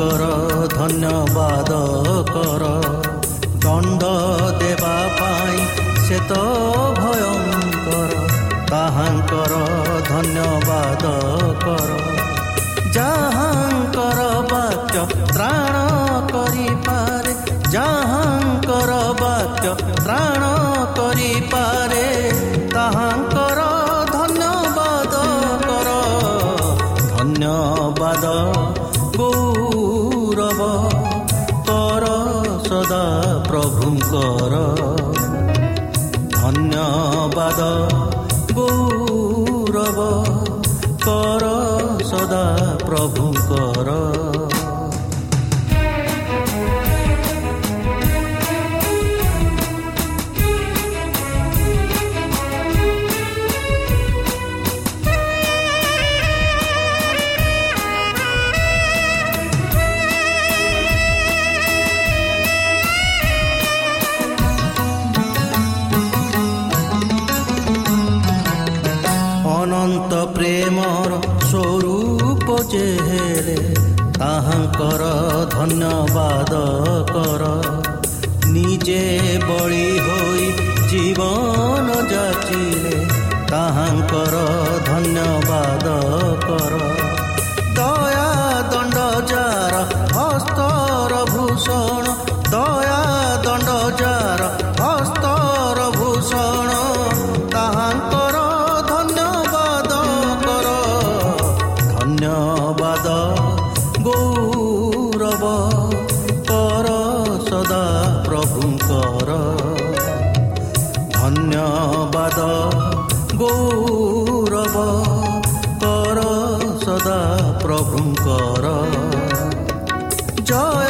ତାହାଙ୍କର ଧନ୍ୟବାଦ କର। ଦଣ୍ଡ ଦେବା ପାଇଁ ସେ ତ ପ୍ରଭୁଙ୍କର ଧନ୍ୟବାଦ। ଗୌରବ କର ସଦା ପ୍ରଭୁଙ୍କର। ଜୟ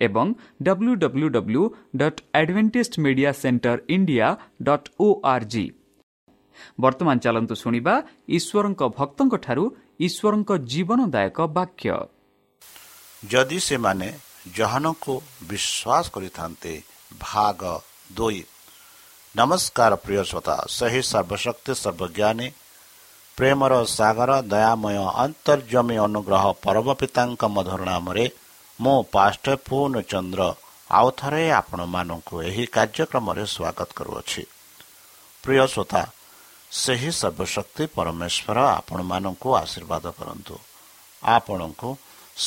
ଏବଂ W W W dot Adventist Media Center India dot O R G ବର୍ତ୍ତମାନ ଚାଲନ୍ତୁ ଶୁଣିବା ଈଶ୍ୱରଙ୍କ ଭକ୍ତଙ୍କଠାରୁ ଈଶ୍ୱରଙ୍କ ଜୀବନଦାୟକ ବାକ୍ୟ। ଯଦି ସେମାନେ ଜହନକୁ ବିଶ୍ୱାସ କରିଥାନ୍ତେ ଭାଗ ଦୁଇ। ନମସ୍କାର ପ୍ରିୟ ଶ୍ରୋତା ସେହି ସର୍ବଶକ୍ତି ସର୍ବଜ୍ଞାନୀ ପ୍ରେମର ସାଗର ଦୟାମୟ ଅନ୍ତର୍ଜମୀ ଅନୁଗ୍ରହ ପରମ ପିତାଙ୍କ ମଧୁର ନାମରେ ମୁଁ ପାଷ୍ଟ ପୂର୍ଣ୍ଣଚନ୍ଦ୍ର ଆଉ ଥରେ ଆପଣମାନଙ୍କୁ ଏହି କାର୍ଯ୍ୟକ୍ରମରେ ସ୍ୱାଗତ କରୁଅଛି। ପ୍ରିୟ ଶ୍ରୋତା ସେହି ସର୍ବଶକ୍ତି ପରମେଶ୍ୱର ଆପଣମାନଙ୍କୁ ଆଶୀର୍ବାଦ କରନ୍ତୁ। ଆପଣଙ୍କୁ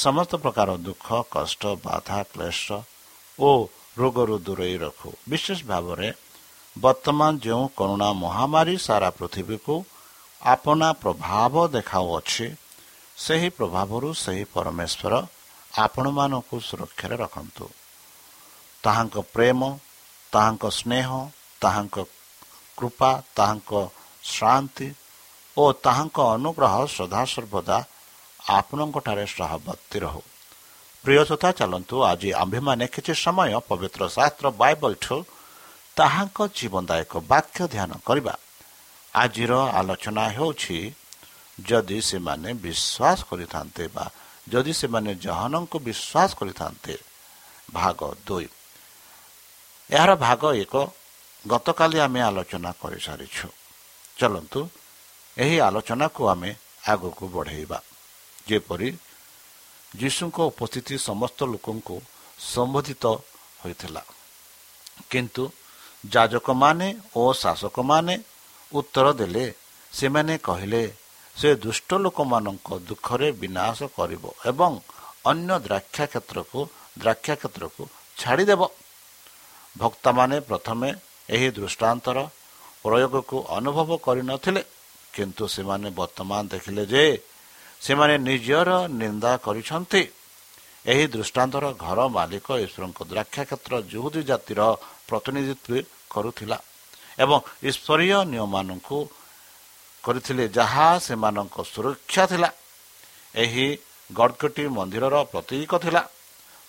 ସମସ୍ତ ପ୍ରକାର ଦୁଃଖ କଷ୍ଟ ବାଧା କ୍ଲେଶ ଓ ରୋଗରୁ ଦୂରେଇ ରଖୁ। ବିଶେଷ ଭାବରେ ବର୍ତ୍ତମାନ ଯେଉଁ କରୁଣା ମହାମାରୀ ସାରା ପୃଥିବୀକୁ ଆପଣା ପ୍ରଭାବ ଦେଖାଉଅଛି ସେହି ପ୍ରଭାବରୁ ସେହି ପରମେଶ୍ୱର ଆପଣମାନଙ୍କୁ ସୁରକ୍ଷାରେ ରଖନ୍ତୁ। ତାହାଙ୍କ ପ୍ରେମ ତାହାଙ୍କ ସ୍ନେହ ତାହାଙ୍କ କୃପା ତାହାଙ୍କ ଶ୍ରାନ୍ତି ଓ ତାହାଙ୍କ ଅନୁଗ୍ରହ ସଦାସର୍ବଦା ଆପଣଙ୍କଠାରେ ସହବର୍ତ୍ତୀ ରହୁ। ପ୍ରିୟ ତଥା ଚାଲନ୍ତୁ ଆଜି ଆମ୍ଭେମାନେ କିଛି ସମୟ ପବିତ୍ର ଶାସ୍ତ୍ର ବାଇବଲଠୁ ତାହାଙ୍କ ଜୀବନଦାୟକ ବାକ୍ୟ ଧ୍ୟାନ କରିବା। ଆଜିର ଆଲୋଚନା ହେଉଛି ଯଦି ସେମାନେ ବିଶ୍ୱାସ କରିଥାନ୍ତେ ବା ଯଦି ସେମାନେ ଜହନଙ୍କୁ ବିଶ୍ୱାସ କରିଥାନ୍ତେ ଭାଗ ଦୁଇ। ଏହାର ଭାଗ ଏକ। ଗତକାଲି ଆମେ ଆଲୋଚନା କରିସାରିଛୁ। ଚାଲନ୍ତୁ ଏହି ଆଲୋଚନାକୁ ଆମେ ଆଗକୁ ବଢ଼େଇବା। ଯେପରି ଯୀଶୁଙ୍କ ଉପସ୍ଥିତି ସମସ୍ତ ଲୋକଙ୍କୁ ସମ୍ବୋଧିତ ହୋଇଥିଲା। କିନ୍ତୁ ଯାଜକମାନେ ଓ ଶାସକମାନେ ଉତ୍ତର ଦେଲେ ସେମାନେ କହିଲେ ସେ ଦୁଷ୍ଟ ଲୋକମାନଙ୍କ ଦୁଃଖରେ ବିନାଶ କରିବ ଏବଂ ଅନ୍ୟ ଦ୍ରାକ୍ଷା କ୍ଷେତ୍ରକୁ ଦ୍ରାକ୍ଷା କ୍ଷେତ୍ରକୁ ଛାଡ଼ିଦେବ। ଭକ୍ତମାନେ ପ୍ରଥମେ ଏହି ଦୃଷ୍ଟାନ୍ତର ପ୍ରୟୋଗକୁ ଅନୁଭବ କରିନଥିଲେ କିନ୍ତୁ ସେମାନେ ବର୍ତ୍ତମାନ ଦେଖିଲେ ଯେ ସେମାନେ ନିଜର ନିନ୍ଦା କରିଛନ୍ତି। ଏହି ଦୃଷ୍ଟାନ୍ତର ଘର ମାଲିକ ଈଶ୍ୱରଙ୍କ ଦ୍ରାକ୍ଷା କ୍ଷେତ୍ର ଜୁହୁଦୀ ଜାତିର ପ୍ରତିନିଧିତ୍ୱ କରୁଥିଲା ଏବଂ ଈଶ୍ୱରୀୟ ନିୟମମାନଙ୍କୁ କରିଥିଲେ ଯାହା ସେମାନଙ୍କ ସୁରକ୍ଷା ଥିଲା। ଏହି ଗଡ଼କଟି ମନ୍ଦିରର ପ୍ରତୀକ ଥିଲା।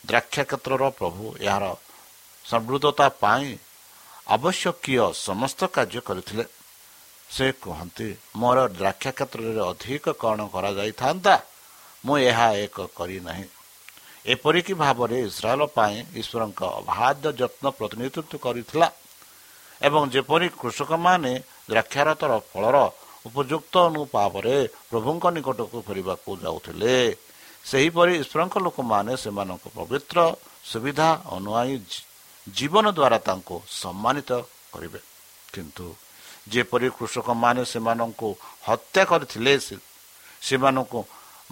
ଦ୍ରାକ୍ଷା କ୍ଷେତ୍ରର ପ୍ରଭୁ ଏହାର ସମୃଦ୍ଧତା ପାଇଁ ଆବଶ୍ୟକୀୟ ସମସ୍ତ କାର୍ଯ୍ୟ କରିଥିଲେ। ସେ କୁହନ୍ତି ମୋର ଦ୍ରାକ୍ଷା କ୍ଷେତ୍ରରେ ଅଧିକ କ'ଣ କରାଯାଇଥାନ୍ତା? ମୁଁ ଏହା ଏକ କରିନାହିଁ ଏପରିକି ଭାବରେ ଇସ୍ରାଏଲ ପାଇଁ ଈଶ୍ୱରଙ୍କ ଅବାଧ୍ୟ ଯତ୍ନ ପ୍ରତିନିଧିତ୍ୱ କରିଥିଲା। ଏବଂ ଯେପରି କୃଷକମାନେ ଦ୍ରାକ୍ଷାରତର ଫଳର ଉପଯୁକ୍ତ ଅନୁପାବରେ ପ୍ରଭୁଙ୍କ ନିକଟକୁ ଫେରିବାକୁ ଯାଉଥିଲେ। ସେହିପରି ଈଶ୍ୱରଙ୍କ ଲୋକମାନେ ସେମାନଙ୍କ ପବିତ୍ର ସୁବିଧା ଅନୁଆଇ ଜୀବନ ଦ୍ୱାରା ତାଙ୍କୁ ସମ୍ମାନିତ କରିବେ। କିନ୍ତୁ ଯେପରି କୃଷକମାନେ ସେମାନଙ୍କୁ ହତ୍ୟା କରିଥିଲେ ସେମାନଙ୍କୁ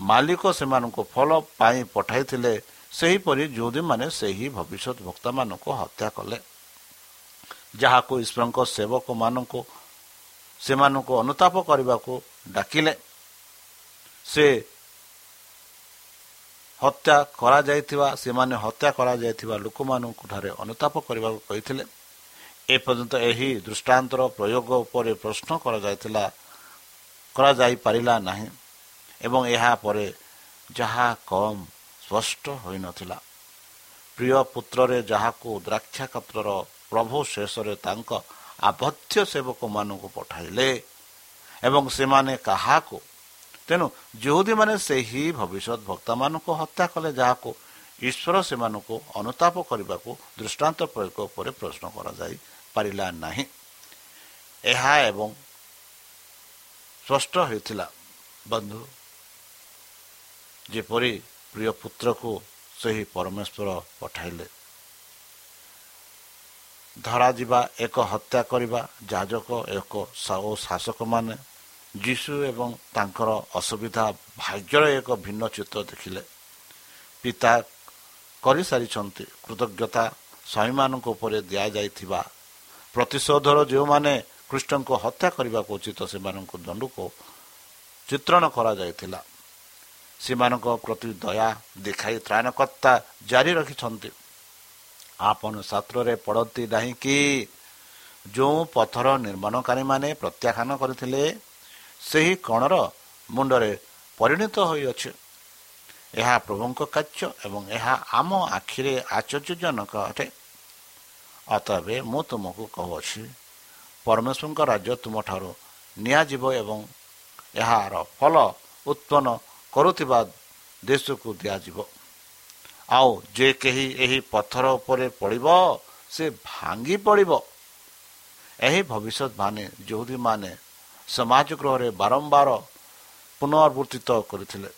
ମାଲିକ ସେମାନଙ୍କୁ ଫଳ ପାଇଁ ପଠାଇଥିଲେ ସେହିପରି ଯେଉଁଦୀମାନେ ସେହି ଭବିଷ୍ୟତ ଭକ୍ତମାନଙ୍କୁ ହତ୍ୟା କଲେ। ଯାହାକୁ ଈଶ୍ୱରଙ୍କ ସେବକମାନଙ୍କୁ ସେମାନଙ୍କୁ ଅନୁତାପ କରିବାକୁ ଡାକିଲେ। ସେ ହତ୍ୟା କରାଯାଇଥିବା ସେମାନେ ହତ୍ୟା କରାଯାଇଥିବା ଲୋକମାନଙ୍କ ଠାରେ ଅନୁତାପ କରିବାକୁ କହିଥିଲେ। ଏପର୍ଯ୍ୟନ୍ତ ଏହି ଦୃଷ୍ଟାନ୍ତର ପ୍ରୟୋଗ ଉପରେ ପ୍ରଶ୍ନ କରାଯାଇଥିଲା କରାଯାଇପାରିଲା ନାହିଁ ଏବଂ ଏହା ପରେ ଯାହା କମ୍ ସ୍ପଷ୍ଟ ହୋଇନଥିଲା। ପ୍ରିୟ ପୁତ୍ରରେ ଯାହାକୁ ଦ୍ରାକ୍ଷା କ୍ଷେତ୍ରର ପ୍ରଭୁ ଶେଷରେ ତାଙ୍କ ଆବଦ୍ଧ ସେବକମାନଙ୍କୁ ପଠାଇଲେ ଏବଂ ସେମାନେ କାହାକୁ? ତେଣୁ ଯେଉଁଦୀମାନେ ସେହି ଭବିଷ୍ୟତ ଭକ୍ତମାନଙ୍କୁ ହତ୍ୟା କଲେ ଯାହାକୁ ଈଶ୍ୱର ସେମାନଙ୍କୁ ଅନୁତାପ କରିବାକୁ ଦୃଷ୍ଟାନ୍ତ ପ୍ରୟୋଗ ଉପରେ ପ୍ରଶ୍ନ କରାଯାଇ ପାରିଲା ନାହିଁ। ଏହା ଏବଂ ସ୍ପଷ୍ଟ ହୋଇଥିଲା ବନ୍ଧୁ ଯେପରି ପ୍ରିୟ ପୁତ୍ରକୁ ସେହି ପରମେଶ୍ୱର ପଠାଇଲେ। ଧରାଯିବା ଏକ ହତ୍ୟା କରିବା ଯାଜକ ଏକ ଓ ଶାସକମାନେ ଯୀଶୁ ଏବଂ ତାଙ୍କର ଅସୁବିଧା ଭାଗ୍ୟର ଏକ ଭିନ୍ନ ଚିତ୍ର ଦେଖିଲେ। ପିତା କରିସାରିଛନ୍ତି। କୃତଜ୍ଞତା ସ୍ୱାମୀମାନଙ୍କ ଉପରେ ଦିଆଯାଇଥିବା ପ୍ରତିଶୋଧର ଯେଉଁମାନେ କୃଷ୍ଣଙ୍କୁ ହତ୍ୟା କରିବାକୁ ଉଚିତ ସେମାନଙ୍କୁ ଦଣ୍ଡକୁ ଚିତ୍ରଣ କରାଯାଇଥିଲା। ସେମାନଙ୍କ ପ୍ରତି ଦୟା ଦେଖାଇ ତ୍ରାଣକର୍ତ୍ତା ଜାରି ରଖିଛନ୍ତି। ଆପଣ ଶାସ୍ତ୍ରରେ ପଡ଼ନ୍ତି ନାହିଁ କି? ଯେଉଁ ପଥର ନିର୍ମାଣକାରୀମାନେ ପ୍ରତ୍ୟାଖ୍ୟାନ କରିଥିଲେ ସେହି କଣର ମୁଣ୍ଡରେ ପରିଣତ ହୋଇଅଛି। ଏହା ପ୍ରଭୁଙ୍କ କାର୍ଯ୍ୟ ଏବଂ ଏହା ଆମ ଆଖିରେ ଆଶ୍ଚର୍ଯ୍ୟଜନକ ଅଟେ। ଅତଏବ ମୁଁ ତୁମକୁ କହୁଅଛି ପରମେଶ୍ୱରଙ୍କ ରାଜ୍ୟ ତୁମଠାରୁ ନିଆଯିବ ଏବଂ ଏହାର ଫଳ ଉତ୍ପନ୍ନ କରୁଥିବା ଦେଶକୁ ଦିଆଯିବ। ଆଉ ଯେ କେହି ଏହି ପଥର ଉପରେ ପଡ଼ିବ ସେ ଭାଙ୍ଗି ପଡ଼ିବ। ଏହି ଯେଉଁଦୀମାନେ ସମାଜ ଗୃହରେ ବାରମ୍ବାର ପୁନରାବୃତ୍ତିତ କରିଥିଲେ।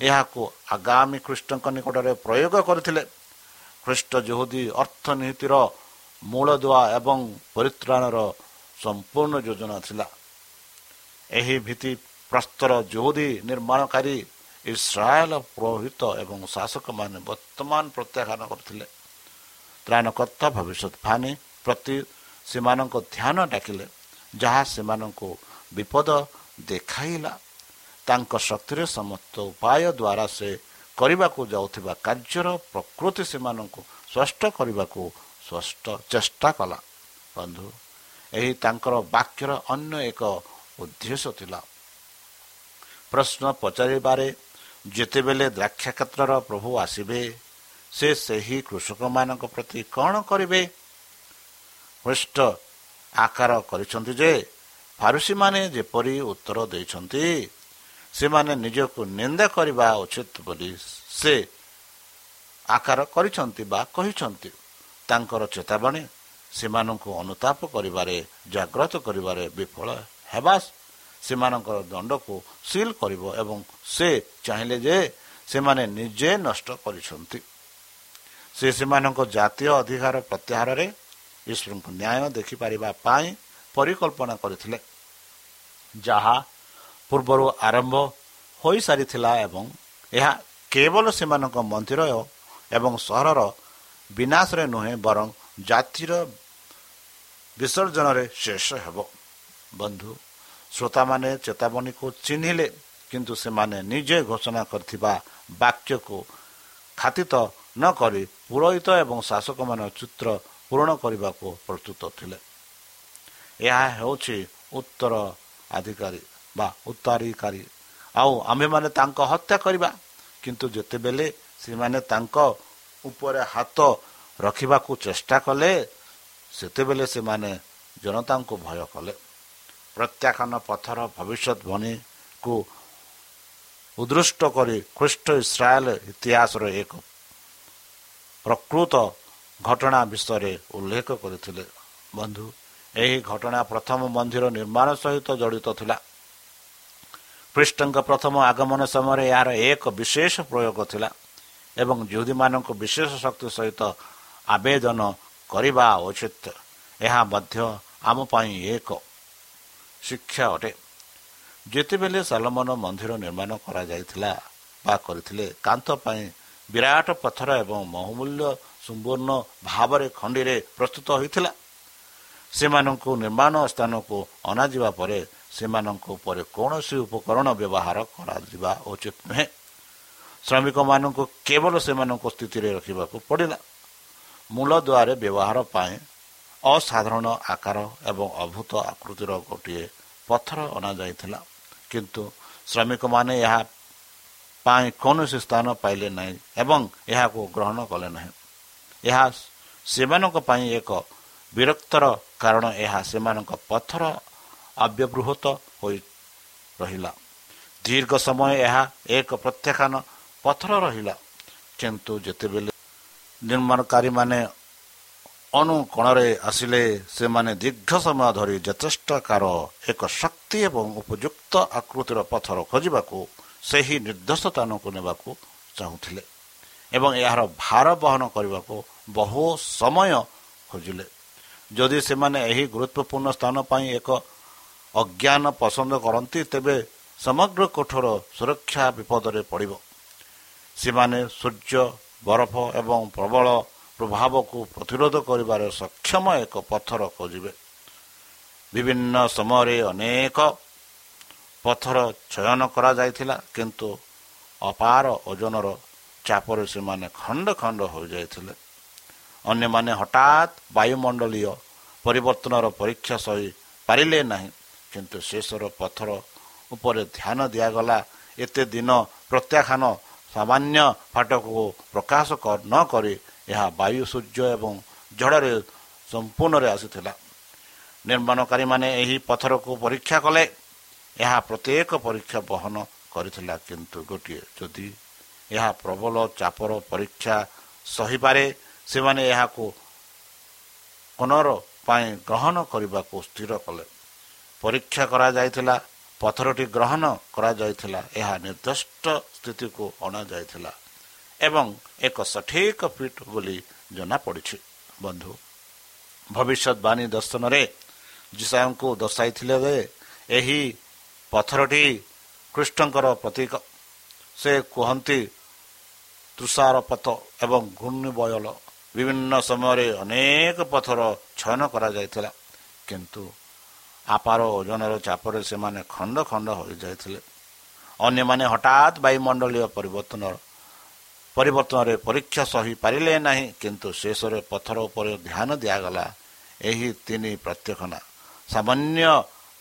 ଏହାକୁ ଆଗାମୀ ଖ୍ରୀଷ୍ଟଙ୍କ ନିକଟରେ ପ୍ରୟୋଗ କରିଥିଲେ। ଖ୍ରୀଷ୍ଟ ଯେଉଁଦି ଅର୍ଥନୀତିର ମୂଳଦୁଆ ଏବଂ ପରିତ୍ରାଣର ସମ୍ପୂର୍ଣ୍ଣ ଯୋଜନା ଥିଲା। ଏହି ଭିତ୍ତି ପ୍ରସ୍ତର ଯୋଉଦି ନିର୍ମାଣକାରୀ ଇସ୍ରାଏଲ ପୁରୋହିତ ଏବଂ ଶାସକମାନେ ବର୍ତ୍ତମାନ ପ୍ରତ୍ୟାଖ୍ୟାନ କରିଥିଲେ। ତ୍ରାଣକର୍ତ୍ତା ଭବିଷ୍ୟତ ଭାନି ପ୍ରତି ସେମାନଙ୍କ ଧ୍ୟାନ ଡାକିଲେ ଯାହା ସେମାନଙ୍କୁ ବିପଦ ଦେଖାଇଲା। ତାଙ୍କ ଶକ୍ତିରେ ସମସ୍ତ ଉପାୟ ଦ୍ୱାରା ସେ କରିବାକୁ ଯାଉଥିବା କାର୍ଯ୍ୟର ପ୍ରକୃତି ସେମାନଙ୍କୁ ସ୍ପଷ୍ଟ କରିବାକୁ ସ୍ପଷ୍ଟ ଚେଷ୍ଟା କଲା। ବନ୍ଧୁ ଏହି ତାଙ୍କର ବାକ୍ୟର ଅନ୍ୟ ଏକ ଉଦ୍ଦେଶ୍ୟ ଥିଲା। ପ୍ରଶ୍ନ ପଚାରିବାରେ ଯେତେବେଳେ ଦ୍ରାକ୍ଷା କ୍ଷେତ୍ରର ପ୍ରଭୁ ଆସିବେ ସେ ସେହି କୃଷକମାନଙ୍କ ପ୍ରତି କ'ଣ କରିବେ? ପୃଷ୍ଠ ଆକାର କରିଛନ୍ତି ଯେ ଫାରୁସିମାନେ ଯେପରି ଉତ୍ତର ଦେଇଛନ୍ତି ସେମାନେ ନିଜକୁ ନିନ୍ଦା କରିବା ଉଚିତ ବୋଲି ସେ ଆକାର କରିଛନ୍ତି ବା କହିଛନ୍ତି। ତାଙ୍କର ଚେତାବନୀ ସେମାନଙ୍କୁ ଅନୁତାପ କରିବାରେ ଜାଗ୍ରତ କରିବାରେ ବିଫଳ ହେବା ସେମାନଙ୍କର ଦଣ୍ଡକୁ ସିଲ୍ କରିବ ଏବଂ ସେ ଚାହିଁଲେ ଯେ ସେମାନେ ନିଜେ ନଷ୍ଟ କରିଛନ୍ତି। ସେ ସେମାନଙ୍କ ଜାତୀୟ ଅଧିକାର ପ୍ରତ୍ୟାହାରରେ ଈଶ୍ୱରଙ୍କୁ ନ୍ୟାୟ ଦେଖିପାରିବା ପାଇଁ ପରିକଳ୍ପନା କରିଥିଲେ ଯାହା ପୂର୍ବରୁ ଆରମ୍ଭ ହୋଇସାରିଥିଲା ଏବଂ ଏହା କେବଳ ସେମାନଙ୍କ ମନ୍ଦିର ଏବଂ ସହରର ବିନାଶରେ ନୁହେଁ ବରଂ ଜାତିର ବିସର୍ଜନରେ ଶେଷ ହେବ। ବନ୍ଧୁ ଶ୍ରୋତାମାନେ ଚେତାବନୀକୁ ଚିହ୍ନିଲେ କିନ୍ତୁ ସେମାନେ ନିଜେ ଘୋଷଣା କରିଥିବା ବାକ୍ୟକୁ ଖାତିତ ନ କରି ପୁରୋହିତ ଏବଂ ଶାସକମାନ ଚିତ୍ର ପୂରଣ କରିବାକୁ ପ୍ରସ୍ତୁତ ଥିଲେ। ଏହା ହେଉଛି ଉତ୍ତର ଅଧିକାରୀ ବା ଉତ୍ତରାଧିକାରୀ। ଆଉ ଆମ୍ଭେମାନେ ତାଙ୍କ ହତ୍ୟା କରିବା କିନ୍ତୁ ଯେତେବେଳେ ସେମାନେ ତାଙ୍କ ଉପରେ ହାତ ରଖିବାକୁ ଚେଷ୍ଟା କଲେ ସେତେବେଳେ ସେମାନେ ଜନତାଙ୍କୁ ଭୟ କଲେ। ପ୍ରତ୍ୟାଖ୍ୟାନ ପଥର ଭବିଷ୍ୟତବାଣୀକୁ ଉଦୃଷ୍ଟ କରି ଖ୍ରୀଷ୍ଟ ଇସ୍ରାଏଲ ଇତିହାସର ଏକ ପ୍ରକୃତ ଘଟଣା ବିଷୟରେ ଉଲ୍ଲେଖ କରିଥିଲେ। ବନ୍ଧୁ ଏହି ଘଟଣା ପ୍ରଥମ ମନ୍ଦିର ନିର୍ମାଣ ସହିତ ଜଡ଼ିତ ଥିଲା। ଖ୍ରୀଷ୍ଟଙ୍କ ପ୍ରଥମ ଆଗମନ ସମୟରେ ଏହାର ଏକ ବିଶେଷ ପ୍ରୟୋଗ ଥିଲା ଏବଂ ଯୁହୁଦୀମାନଙ୍କୁ ବିଶେଷ ଶକ୍ତି ସହିତ ଆବେଦନ କରିବା ଉଚିତ। ଏହା ମଧ୍ୟ ଆମ ପାଇଁ ଏକ ଶିକ୍ଷା ଅଟେ। ଯେତେବେଳେ ସାଲମନ ମନ୍ଦିର ନିର୍ମାଣ କରାଯାଇଥିଲା ବା କରିଥିଲେ କାନ୍ଥ ପାଇଁ ବିରାଟ ପଥର ଏବଂ ବହୁମୂଲ୍ୟ ସମ୍ପୂର୍ଣ୍ଣ ଭାବରେ ଖଣ୍ଡିରେ ପ୍ରସ୍ତୁତ ହୋଇଥିଲା। ସେମାନଙ୍କୁ ନିର୍ମାଣ ସ୍ଥାନକୁ ଅଣାଯିବା ପରେ ସେମାନଙ୍କ ଉପରେ କୌଣସି ଉପକରଣ ବ୍ୟବହାର କରାଯିବା ଉଚିତ ନୁହେଁ। ଶ୍ରମିକମାନଙ୍କୁ କେବଳ ସେମାନଙ୍କ ସ୍ଥିତିରେ ରଖିବାକୁ ପଡ଼ିଲା। ମୂଳ ଦ୍ୱାରେ ବ୍ୟବହାର ପାଇଁ ଅସାଧାରଣ ଆକାର ଏବଂ ଅଭୂତ ଆକୃତିର ଗୋଟିଏ ପଥର ଅଣାଯାଇଥିଲା। କିନ୍ତୁ ଶ୍ରମିକମାନେ ଏହା ପାଇଁ କୌଣସି ସ୍ଥାନ ପାଇଲେ ନାହିଁ ଏବଂ ଏହାକୁ ଗ୍ରହଣ କଲେ ନାହିଁ। ଏହା ସେମାନଙ୍କ ପାଇଁ ଏକ ବିରକ୍ତର କାରଣ। ଏହା ସେମାନଙ୍କ ପଥର ଅବ୍ୟବୃହତ ହୋଇ ରହିଲା। ଦୀର୍ଘ ସମୟ ଏହା ଏକ ପ୍ରତ୍ୟାଖ୍ୟାନ ପଥର ରହିଲା। କିନ୍ତୁ ଯେତେବେଳେ ନିର୍ମାଣକାରୀମାନେ ଅନୁକୋଣରେ ଆସିଲେ ସେମାନେ ଦୀର୍ଘ ସମୟ ଧରି ଯଥେଷ୍ଟକାର ଏକ ଶକ୍ତି ଏବଂ ଉପଯୁକ୍ତ ଆକୃତିର ପଥର ଖୋଜିବାକୁ ସେହି ନିର୍ଦ୍ଦେଶ ସ୍ଥାନକୁ ନେବାକୁ ଚାହୁଁଥିଲେ ଏବଂ ଏହାର ଭାର ବହନ କରିବାକୁ ବହୁ ସମୟ ଖୋଜିଲେ। ଯଦି ସେମାନେ ଏହି ଗୁରୁତ୍ୱପୂର୍ଣ୍ଣ ସ୍ଥାନ ପାଇଁ ଏକ ଅଜ୍ଞାନ ପସନ୍ଦ କରନ୍ତି ତେବେ ସମଗ୍ର କୋଠର ସୁରକ୍ଷା ବିପଦରେ ପଡ଼ିବ। ସେମାନେ ସୂର୍ଯ୍ୟ ବରଫ ଏବଂ ପ୍ରବଳ ପ୍ରଭାବକୁ ପ୍ରତିରୋଧ କରିବାରେ ସକ୍ଷମ ଏକ ପଥର ଖୋଜିବେ। ବିଭିନ୍ନ ସମୟରେ ଅନେକ ପଥର ଚୟନ କରାଯାଇଥିଲା କିନ୍ତୁ ଅପାର ଓଜନର ଚାପରେ ସେମାନେ ଖଣ୍ଡ ଖଣ୍ଡ ହୋଇଯାଇଥିଲେ। ଅନ୍ୟମାନେ ହଠାତ୍ ବାୟୁମଣ୍ଡଳୀୟ ପରିବର୍ତ୍ତନର ପରୀକ୍ଷା ସହି ପାରିଲେ ନାହିଁ କିନ୍ତୁ ଶେଷର ପଥର ଉପରେ ଧ୍ୟାନ ଦିଆଗଲା। ଏତେ ଦିନ ପ୍ରତ୍ୟାଖ୍ୟାନ ସାମାନ୍ୟ ଫାଟକୁ ପ୍ରକାଶ ନ କରି ଏହା ବାୟୁ ସୂର୍ଯ୍ୟ ଏବଂ ଝଡ଼ରେ ସମ୍ପୂର୍ଣ୍ଣରେ ଆସିଥିଲା। ନିର୍ମାଣକାରୀମାନେ ଏହି ପଥରକୁ ପରୀକ୍ଷା କଲେ। ଏହା ପ୍ରତ୍ୟେକ ପରୀକ୍ଷା ବହନ କରିଥିଲା କିନ୍ତୁ ଗୋଟିଏ ଯଦି ଏହା ପ୍ରବଳ ଚାପର ପରୀକ୍ଷା ସହିପାରେ ସେମାନେ ଏହାକୁ ପୁନର ପାଇଁ ଗ୍ରହଣ କରିବାକୁ ସ୍ଥିର କଲେ। ପରୀକ୍ଷା କରାଯାଇଥିଲା ପଥରଟି ଗ୍ରହଣ କରାଯାଇଥିଲା ଏହା ନିର୍ଦ୍ଦିଷ୍ଟ ସ୍ଥିତିକୁ ଅଣାଯାଇଥିଲା। ଏବଂ ଏକ ସଠିକ ଫିଟ୍ ବୋଲି ଜଣାପଡ଼ିଛି। ବନ୍ଧୁ ଭବିଷ୍ୟତବାଣୀ ଦର୍ଶନରେ ଯିଶାଙ୍କୁ ଦର୍ଶାଇଥିଲେ ଯେ ଏହି ପଥରଟି କୃଷ୍ଣଙ୍କର ପ୍ରତୀକ। ସେ କୁହନ୍ତି ତୁଷାରପଥ ଏବଂ ଘୂର୍ଣ୍ଣିବୟଲ ବିଭିନ୍ନ ସମୟରେ ଅନେକ ପଥର ଛୟନ କରାଯାଇଥିଲା। କିନ୍ତୁ ଆପାର ଓଜନର ଚାପରେ ସେମାନେ ଖଣ୍ଡ ଖଣ୍ଡ ହୋଇଯାଇଥିଲେ। ଅନ୍ୟମାନେ ହଠାତ୍ ବାୟୁମଣ୍ଡଳୀୟ ପରିବର୍ତ୍ତନର ପରିବର୍ତ୍ତନରେ ପରୀକ୍ଷା ସହି ପାରିଲେ ନାହିଁ କିନ୍ତୁ ଶେଷରେ ପଥର ଉପରେ ଧ୍ୟାନ ଦିଆଗଲା। ଏହି ତିନି ପ୍ରତ୍ୟକ୍ଷନା ସାମାନ୍ୟ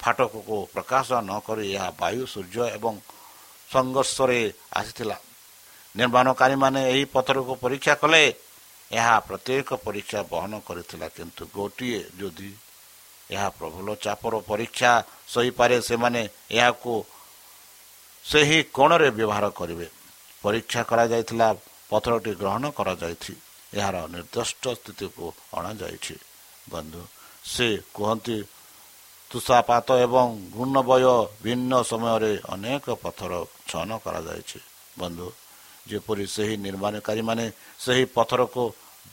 ଫାଟକକୁ ପ୍ରକାଶ ନକରି ଏହା ବାୟୁ ସୂର୍ଯ୍ୟ ଏବଂ ସଂଘର୍ଷରେ ଆସିଥିଲା। ନିର୍ମାଣକାରୀମାନେ ଏହି ପଥରକୁ ପରୀକ୍ଷା କଲେ। ଏହା ପ୍ରତ୍ୟେକ ପରୀକ୍ଷା ବହନ କରିଥିଲା କିନ୍ତୁ ଗୋଟିଏ ଯଦି ଏହା ପ୍ରବଳ ଚାପର ପରୀକ୍ଷା ସହିପାରେ ସେମାନେ ଏହାକୁ ସେହି କୋଣରେ ବ୍ୟବହାର କରିବେ। ପରୀକ୍ଷା କରାଯାଇଥିଲା ପଥରଟି ଗ୍ରହଣ କରାଯାଇଛି ଏହାର ନିର୍ଦ୍ଦିଷ୍ଟ ସ୍ଥିତିକୁ ଅଣାଯାଇଛି। ବନ୍ଧୁ ସେ କୁହନ୍ତି ତୁଷାପାତ ଏବଂ ଘୂର୍ଣ୍ଣବୟ ଭିନ୍ନ ସମୟରେ ଅନେକ ପଥର ଛୟନ କରାଯାଇଛି। ବନ୍ଧୁ ଯେପରି ସେହି ନିର୍ମାଣକାରୀମାନେ ସେହି ପଥରକୁ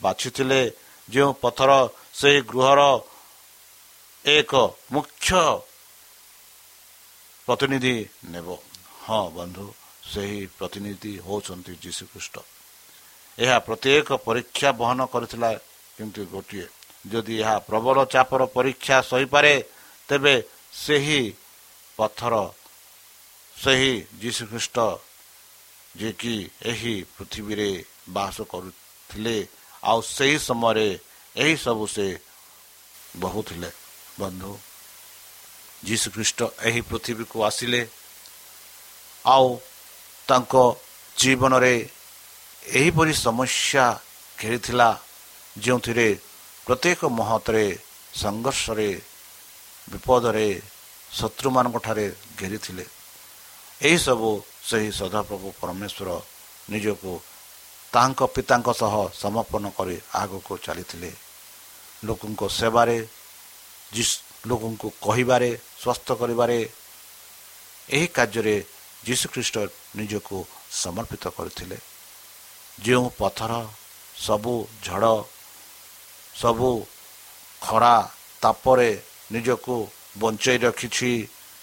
ବାଛିଥିଲେ ଯେଉଁ ପଥର ସେହି ଗୃହର ଏକ ମୁଖ୍ୟ ପ୍ରତିନିଧି ନେବ। ହଁ ବନ୍ଧୁ ସେହି ପ୍ରତିନିଧି ହେଉଛନ୍ତି ଯୀଶୁଖ୍ରୀଷ୍ଟ। ଏହା ପ୍ରତ୍ୟେକ ପରୀକ୍ଷା ବହନ କରିଥିଲା କିନ୍ତୁ ଗୋଟିଏ ଯଦି ଏହା ପ୍ରବଳ ଚାପର ପରୀକ୍ଷା ସହିପାରେ ତେବେ ସେହି ପଥର ସେହି ଯୀଶୁଖ୍ରୀଷ୍ଟ ଯିଏକି ଏହି ପୃଥିବୀରେ ବାସ କରୁଥିଲେ ଆଉ ସେହି ସମୟରେ ଏହି ସବୁ ସେ ବହୁଥିଲେ। ବନ୍ଧୁ ଯୀଶୁଖ୍ରୀଷ୍ଟ ଏହି ପୃଥିବୀକୁ ଆସିଲେ ଆଉ ତାଙ୍କ ଜୀବନରେ ଏହିପରି ସମସ୍ୟା ଘେରିଥିଲା ଯେଉଁଥିରେ ପ୍ରତ୍ୟେକ ମହତରେ ସଂଘର୍ଷରେ ବିପଦରେ ଶତ୍ରୁମାନଙ୍କଠାରେ ଘେରିଥିଲେ। ଏହିସବୁ ସେହି ସଦାପ୍ରଭୁ ପରମେଶ୍ୱର ନିଜକୁ ତାଙ୍କ ପିତାଙ୍କ ସହ ସମର୍ପଣ କରି ଆଗକୁ ଚାଲିଥିଲେ। ଲୋକଙ୍କ ସେବାରେ ଲୋକଙ୍କୁ କହିବାରେ ସ୍ୱାସ୍ଥ୍ୟ କରିବାରେ ଏହି କାର୍ଯ୍ୟରେ ଯୀଶୁଖ୍ରୀଷ୍ଟ ନିଜକୁ ସମର୍ପିତ କରିଥିଲେ। ଯେଉଁ ପଥର ସବୁ ଝଡ଼ ସବୁ ଖରା ତାପରେ ନିଜକୁ ବଞ୍ଚାଇ ରଖିଛି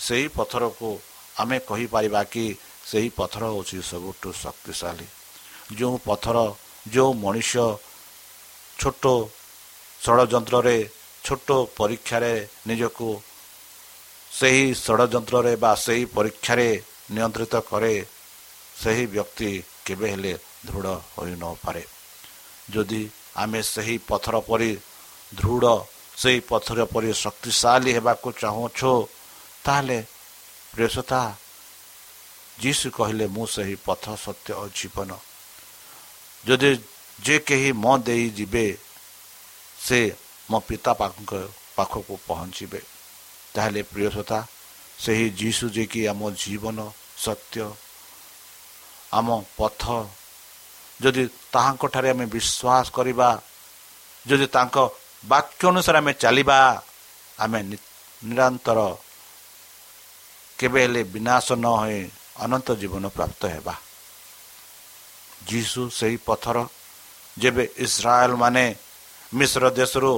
ସେହି ପଥରକୁ ଆମେ କହିପାରିବା କି ସେହି ପଥର ହେଉଛି ସବୁଠୁ ଶକ୍ତିଶାଳୀ। ଯେଉଁ ପଥର ଯେଉଁ ମଣିଷ ଛୋଟ ଷଡ଼ଯନ୍ତ୍ରରେ ଛୋଟ ପରୀକ୍ଷାରେ ନିଜକୁ ସେହି ଷଡ଼ଯନ୍ତ୍ରରେ ବା ସେହି ପରୀକ୍ଷାରେ ନିୟନ୍ତ୍ରିତ କରେ ସେହି ବ୍ୟକ୍ତି କେବେ ହେଲେ ଦୃଢ଼ ହୋଇନପାରେ ଯଦି ଆମେ ସେହି ପଥର ପରି ଦୃଢ଼ ସେହି ପଥର ପରି ଶକ୍ତିଶାଳୀ ହେବାକୁ ଚାହୁଁଛୁ ତାହେଲେ ପ୍ରେସତା ଯୀଶୁ କହିଲେ ମୁଁ ସେହି ପଥ ସତ୍ୟ ଓ ଜୀବନ। ଯଦି ଯେ କେହି ମୋ ଦେଇ ଯିବେ ସେ ମୋ ପିତା ପାଖକୁ ପହଞ୍ଚିବେ। ତାହେଲେ ପ୍ରିୟସତା ସେହି ଯୀଶୁ ଯେ କି ଆମ ଜୀବନ ସତ୍ୟ। ଆମ ପଥ। ଯଦି ତାହାଙ୍କଠାରେ ଆମେ ବିଶ୍ୱାସ କରିବା ଯଦି ତାଙ୍କ ବାକ୍ୟ ଅନୁସାରେ ଆମେ ଚାଲିବା ଆମେ ନିରନ୍ତର କେବେ ହେଲେ ବିନାଶ ନ ହୋଇ ଅନନ୍ତ ଜୀବନ ପ୍ରାପ୍ତ ହେବା। ଯୀଶୁ ସେହି ପଥର ଯେବେ ଇସ୍ରାଏଲ ମାନେ ମିଶ୍ର ଦେଶରୁ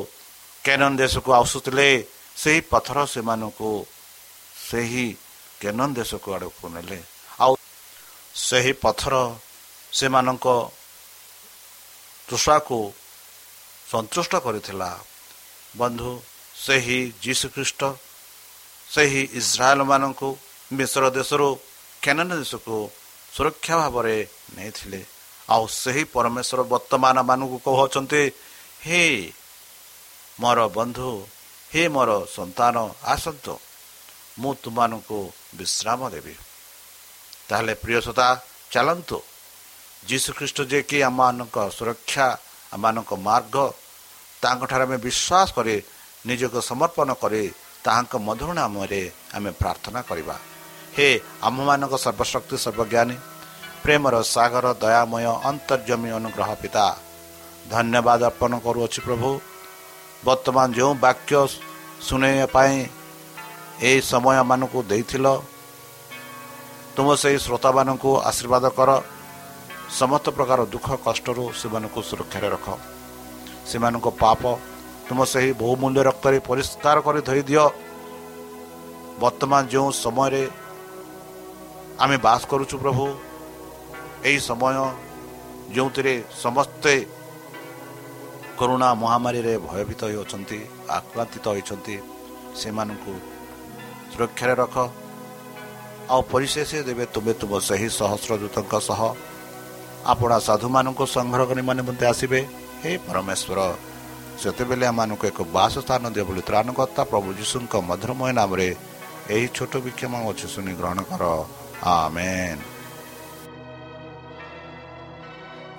କେନନ ଦେଶକୁ ଆସୁଥିଲେ ସେହି ପଥର ସେମାନଙ୍କୁ ସେହି କେନନ ଦେଶକୁ ଆଡ଼କୁ ନେଲେ। ଆଉ ସେହି ପଥର ସେମାନଙ୍କ ତୃଷାକୁ ସନ୍ତୁଷ୍ଟ କରିଥିଲା। ବନ୍ଧୁ ସେହି ଯୀଶୁଖ୍ରୀଷ୍ଟ ସେହି ଇସ୍ରାଏଲମାନଙ୍କୁ ମିଶ୍ର ଦେଶରୁ କେନନ ଦେଶକୁ ସୁରକ୍ଷା ଭାବରେ ନେଇଥିଲେ। ଆଉ ସେହି ପରମେଶ୍ୱର ବର୍ତ୍ତମାନ ମାନଙ୍କୁ କହୁଛନ୍ତି ହେ ମୋର ବନ୍ଧୁ ହେ ମୋର ସନ୍ତାନ ଆସନ୍ତୁ। ମୁଁ ତୁମମାନଙ୍କୁ ବିଶ୍ରାମ ଦେବି। ତାହେଲେ ପ୍ରିୟସତା ଚାଲନ୍ତୁ। ଯୀଶୁଖ୍ରୀଷ୍ଟ ଯିଏକି ଆମମାନଙ୍କ ସୁରକ୍ଷା ଆମମାନଙ୍କ ମାର୍ଗ ତାଙ୍କଠାରେ ଆମେ ବିଶ୍ୱାସ କରି ନିଜକୁ ସମର୍ପଣ କରି ତାହାଙ୍କ ମଧୁର ନାମରେ ଆମେ ପ୍ରାର୍ଥନା କରିବା। ହେ ଆମମାନଙ୍କ ସର୍ବଶକ୍ତି ସର୍ବଜ୍ଞାନୀ ପ୍ରେମର ସାଗର ଦୟାମୟ ଅନ୍ତର୍ଜମୀ ଅନୁଗ୍ରହ ପିତା ଧନ୍ୟବାଦ ଅର୍ପଣ କରୁଅଛି ପ୍ରଭୁ। ବର୍ତ୍ତମାନ ଯେଉଁ ବାକ୍ୟ ଶୁଣାଇବା ପାଇଁ ଏହି ସମୟମାନଙ୍କୁ ଦେଇଥିଲ। ତୁମ ସେହି ଶ୍ରୋତାମାନଙ୍କୁ ଆଶୀର୍ବାଦ କର। ସମସ୍ତ ପ୍ରକାର ଦୁଃଖ କଷ୍ଟରୁ ସେମାନଙ୍କୁ ସୁରକ୍ଷାରେ ରଖ। ସେମାନଙ୍କ ପାପ ତୁମ ସେହି ବହୁମୂଲ୍ୟ ରକ୍ତରେ ପରିଷ୍କାର କରି ଧରିଦିଅ ବର୍ତ୍ତମାନ ଯେଉଁ ସମୟରେ ଆମେ ବାସ କରୁଛୁ ପ୍ରଭୁ ଏହି ସମୟ ଯେଉଁଥିରେ ସମସ୍ତେ କରୋନା ମହାମାରୀରେ ଭୟଭୀତ ହେଉଛନ୍ତି ଆକ୍ରାନ୍ତିତ ହୋଇଛନ୍ତି ସେମାନଙ୍କୁ ସୁରକ୍ଷାରେ ରଖ। ଆଉ ପରିଶେଷ ଦେବେ ତୁମେ ତୁମ ସେହି ସହସ୍ରଦୂତଙ୍କ ସହ। ଆପଣା ସାଧୁମାନଙ୍କୁ ସଂଗ୍ରହ କରି ମଧ୍ୟ ଆସିବେ। ହେ ପରମେଶ୍ୱର ସେତେବେଳେ ଆମମାନଙ୍କୁ ଏକ ବାସ ସ୍ଥାନ ଦିଅ ବୋଲି ତ୍ରାଣକର୍ତ୍ତା ପ୍ରଭୁ ଯୀଶୁଙ୍କ ମଧୁରମୟ ନାମରେ ଏହି ଛୋଟ ବିକ୍ଷମ ଅଛି ଶୁଣି ଗ୍ରହଣ କର। ଆମେନ୍।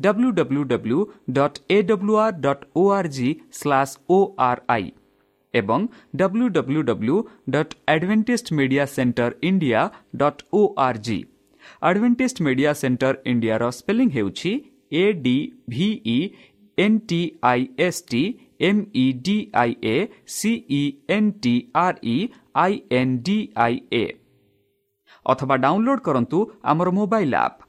W W W dot A W R dot O R G slash O R I ଏବଂ W W W dot Advantage Media Center India dot O R G Advantage Media Center ଇଣ୍ଡିଆର ସ୍ପେଲିଂ ହେଉଛି A D V E N T I S T M E D I A C E N T R E I N D I A ଅଥବା download କରନ୍ତୁ ଆମର mobile app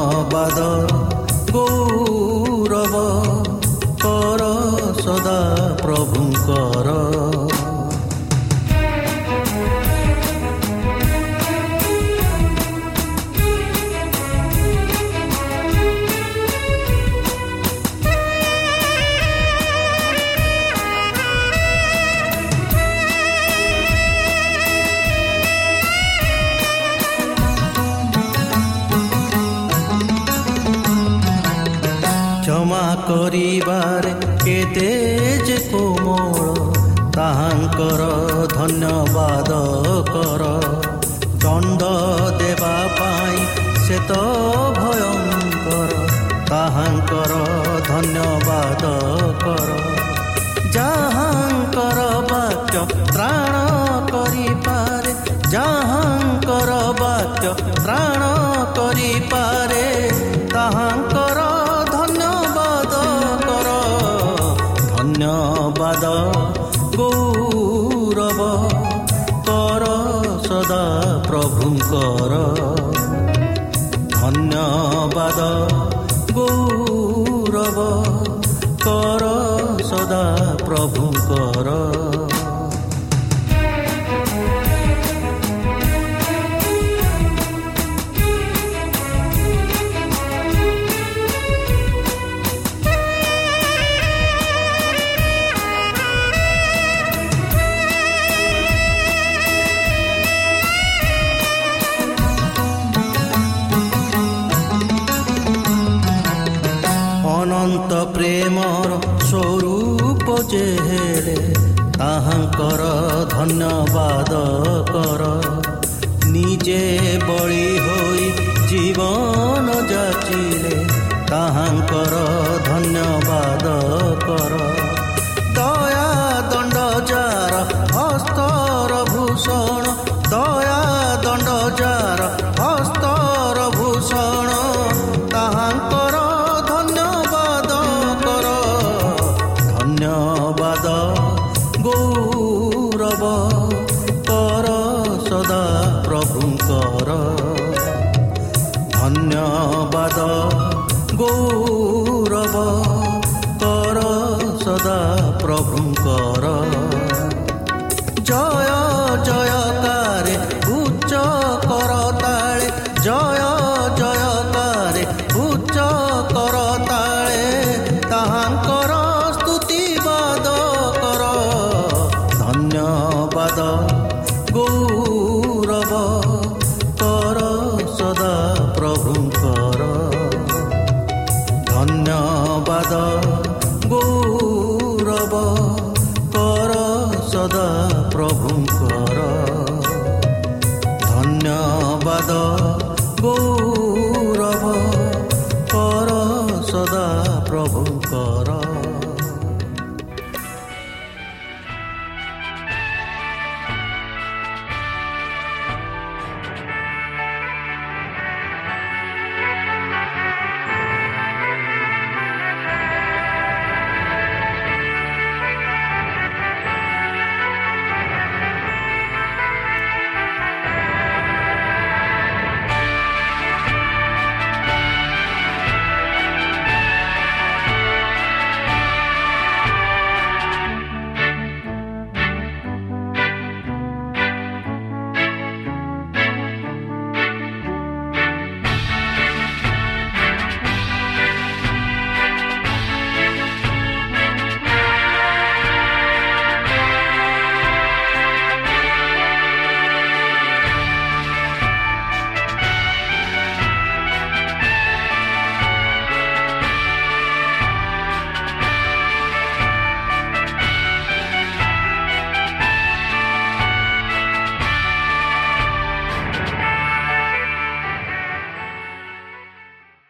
କରିବାରେ ତାହାଙ୍କର ଧନ୍ୟବାଦ କର। ଦଣ୍ଡ ଦେବା ପାଇଁ ସେ ତ ପ୍ରେମର ସ୍ୱରୂପ ଯେ ହେଲେ ତାହାଙ୍କର ଧନ୍ୟବାଦ କର ନିଜେ ବଳି ହୋଇ ଜୀବନ ଯାଚିଲେ ତାହାଙ୍କର